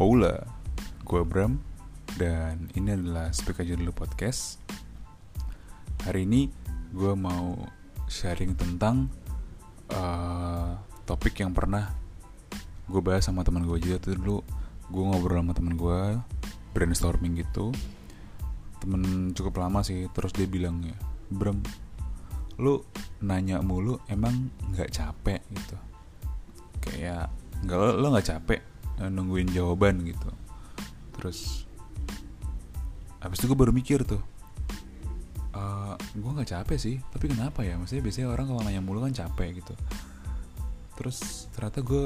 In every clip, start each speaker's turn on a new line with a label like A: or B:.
A: Hola, gue Bram dan ini adalah Speak Aja Dulu Podcast. Hari ini gue mau sharing tentang uh, topik yang pernah gue bahas sama teman gue juga tuh dulu. Gue ngobrol sama teman gue brainstorming gitu. Temen cukup lama sih terus dia bilang ya Bram lu nanya mulu emang nggak capek? Gitu. Kayak nggak lo nggak capek nungguin jawaban gitu. Terus habis itu gue baru mikir tuh uh, gue nggak capek sih tapi kenapa ya? Maksudnya biasanya orang kalau nanya mulu kan capek gitu. Terus ternyata gue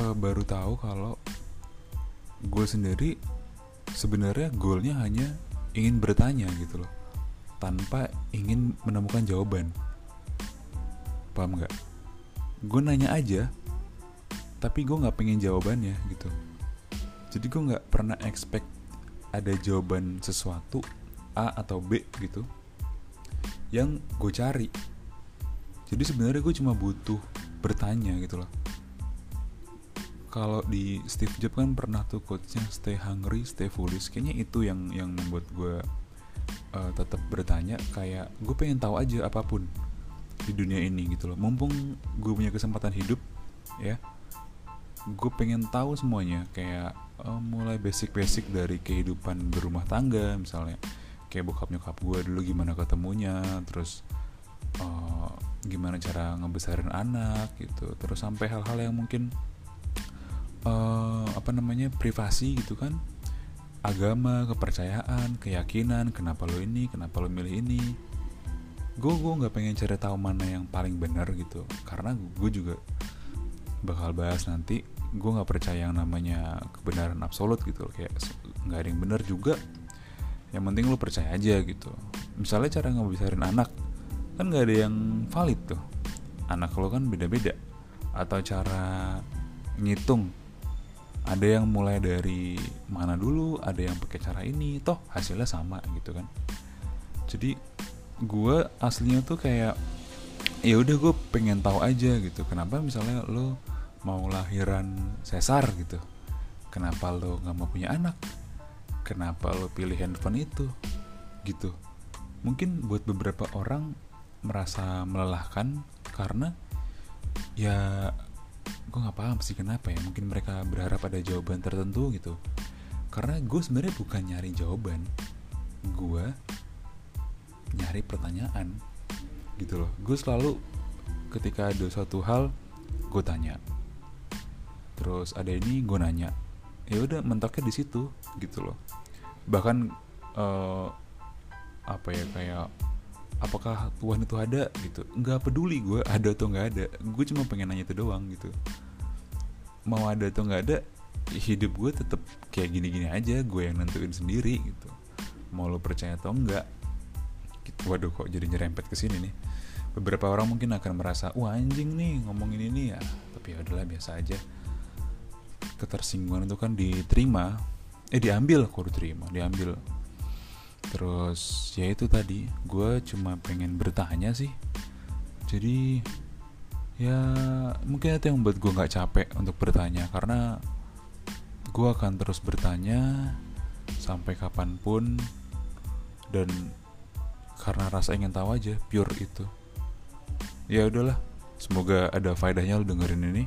A: uh, baru tahu kalau gue sendiri sebenarnya goalnya hanya ingin bertanya gitu loh tanpa ingin menemukan jawaban. Paham nggak? Gue nanya aja tapi gue nggak pengen jawabannya gitu. Jadi gue nggak pernah expect ada jawaban sesuatu A atau B gitu yang gue cari. Jadi sebenarnya gue cuma butuh bertanya gitu loh. Kalau di Steve Jobs kan pernah tuh quotesnya stay hungry stay foolish. Kayaknya itu yang yang membuat gue uh, tetap bertanya kayak gue pengen tahu aja apa pun di dunia ini gitu loh. Mumpung gue punya kesempatan hidup ya gue pengen tahu semuanya. Kayak uh, mulai basic-basic dari kehidupan berumah tangga misalnya. Kayak bokap nyokap gue dulu gimana ketemunya terus uh, gimana cara ngebesarin anak gitu. Terus sampai hal-hal yang mungkin uh, apa namanya privasi gitu kan. Agama kepercayaan keyakinan kenapa lo ini kenapa lo milih ini. Gue gue nggak pengen cari tahu mana yang paling benar gitu. Karena gue juga bakal bahas nanti gue nggak percaya yang namanya kebenaran absolut gitu kayak nggak ada yang benar juga. Yang penting lo percaya aja gitu. Misalnya cara ngebesarin anak kan nggak ada yang valid tuh. Anak lo kan beda-beda. Atau cara ngitung ada yang mulai dari mana dulu ada yang pakai cara ini toh hasilnya sama gitu kan. Jadi gue aslinya tuh kayak ya udah gue pengen tahu aja gitu. Kenapa misalnya lo mau lahiran sesar gitu. Kenapa lo nggak mau punya anak? Kenapa lo pilih handphone itu? Gitu. Mungkin buat beberapa orang merasa melelahkan karena ya gue nggak paham sih kenapa ya. Mungkin mereka berharap ada jawaban tertentu gitu. Karena gue sebenarnya bukan nyari jawaban. Gue nyari pertanyaan gitu loh. Gue selalu ketika ada suatu hal gue tanya terus ada ini gue nanya ya udah mentoknya di situ gitu loh. Bahkan uh, apa ya kayak apakah Tuhan itu ada? Gitu. Nggak peduli gue ada atau nggak ada. Gue cuma pengen nanya itu doang gitu. Mau ada atau nggak ada hidup gue tetap kayak gini-gini aja gue yang nentuin sendiri gitu. Mau lo percaya atau enggak gitu. Waduh kok jadi nyerempet ke sini nih. Beberapa orang mungkin akan merasa wah anjing nih ngomongin ini ya. Tapi ya udahlah biasa aja ketersinggungan itu kan diterima eh diambil kok diterima diambil. Terus ya itu tadi gue cuma pengen bertanya sih. Jadi ya mungkin itu yang membuat gue nggak capek untuk bertanya karena gue akan terus bertanya sampai kapan pun dan karena rasa ingin tahu aja pure itu. Ya udahlah semoga ada faedahnya lo dengerin ini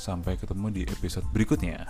A: sampai ketemu di episode berikutnya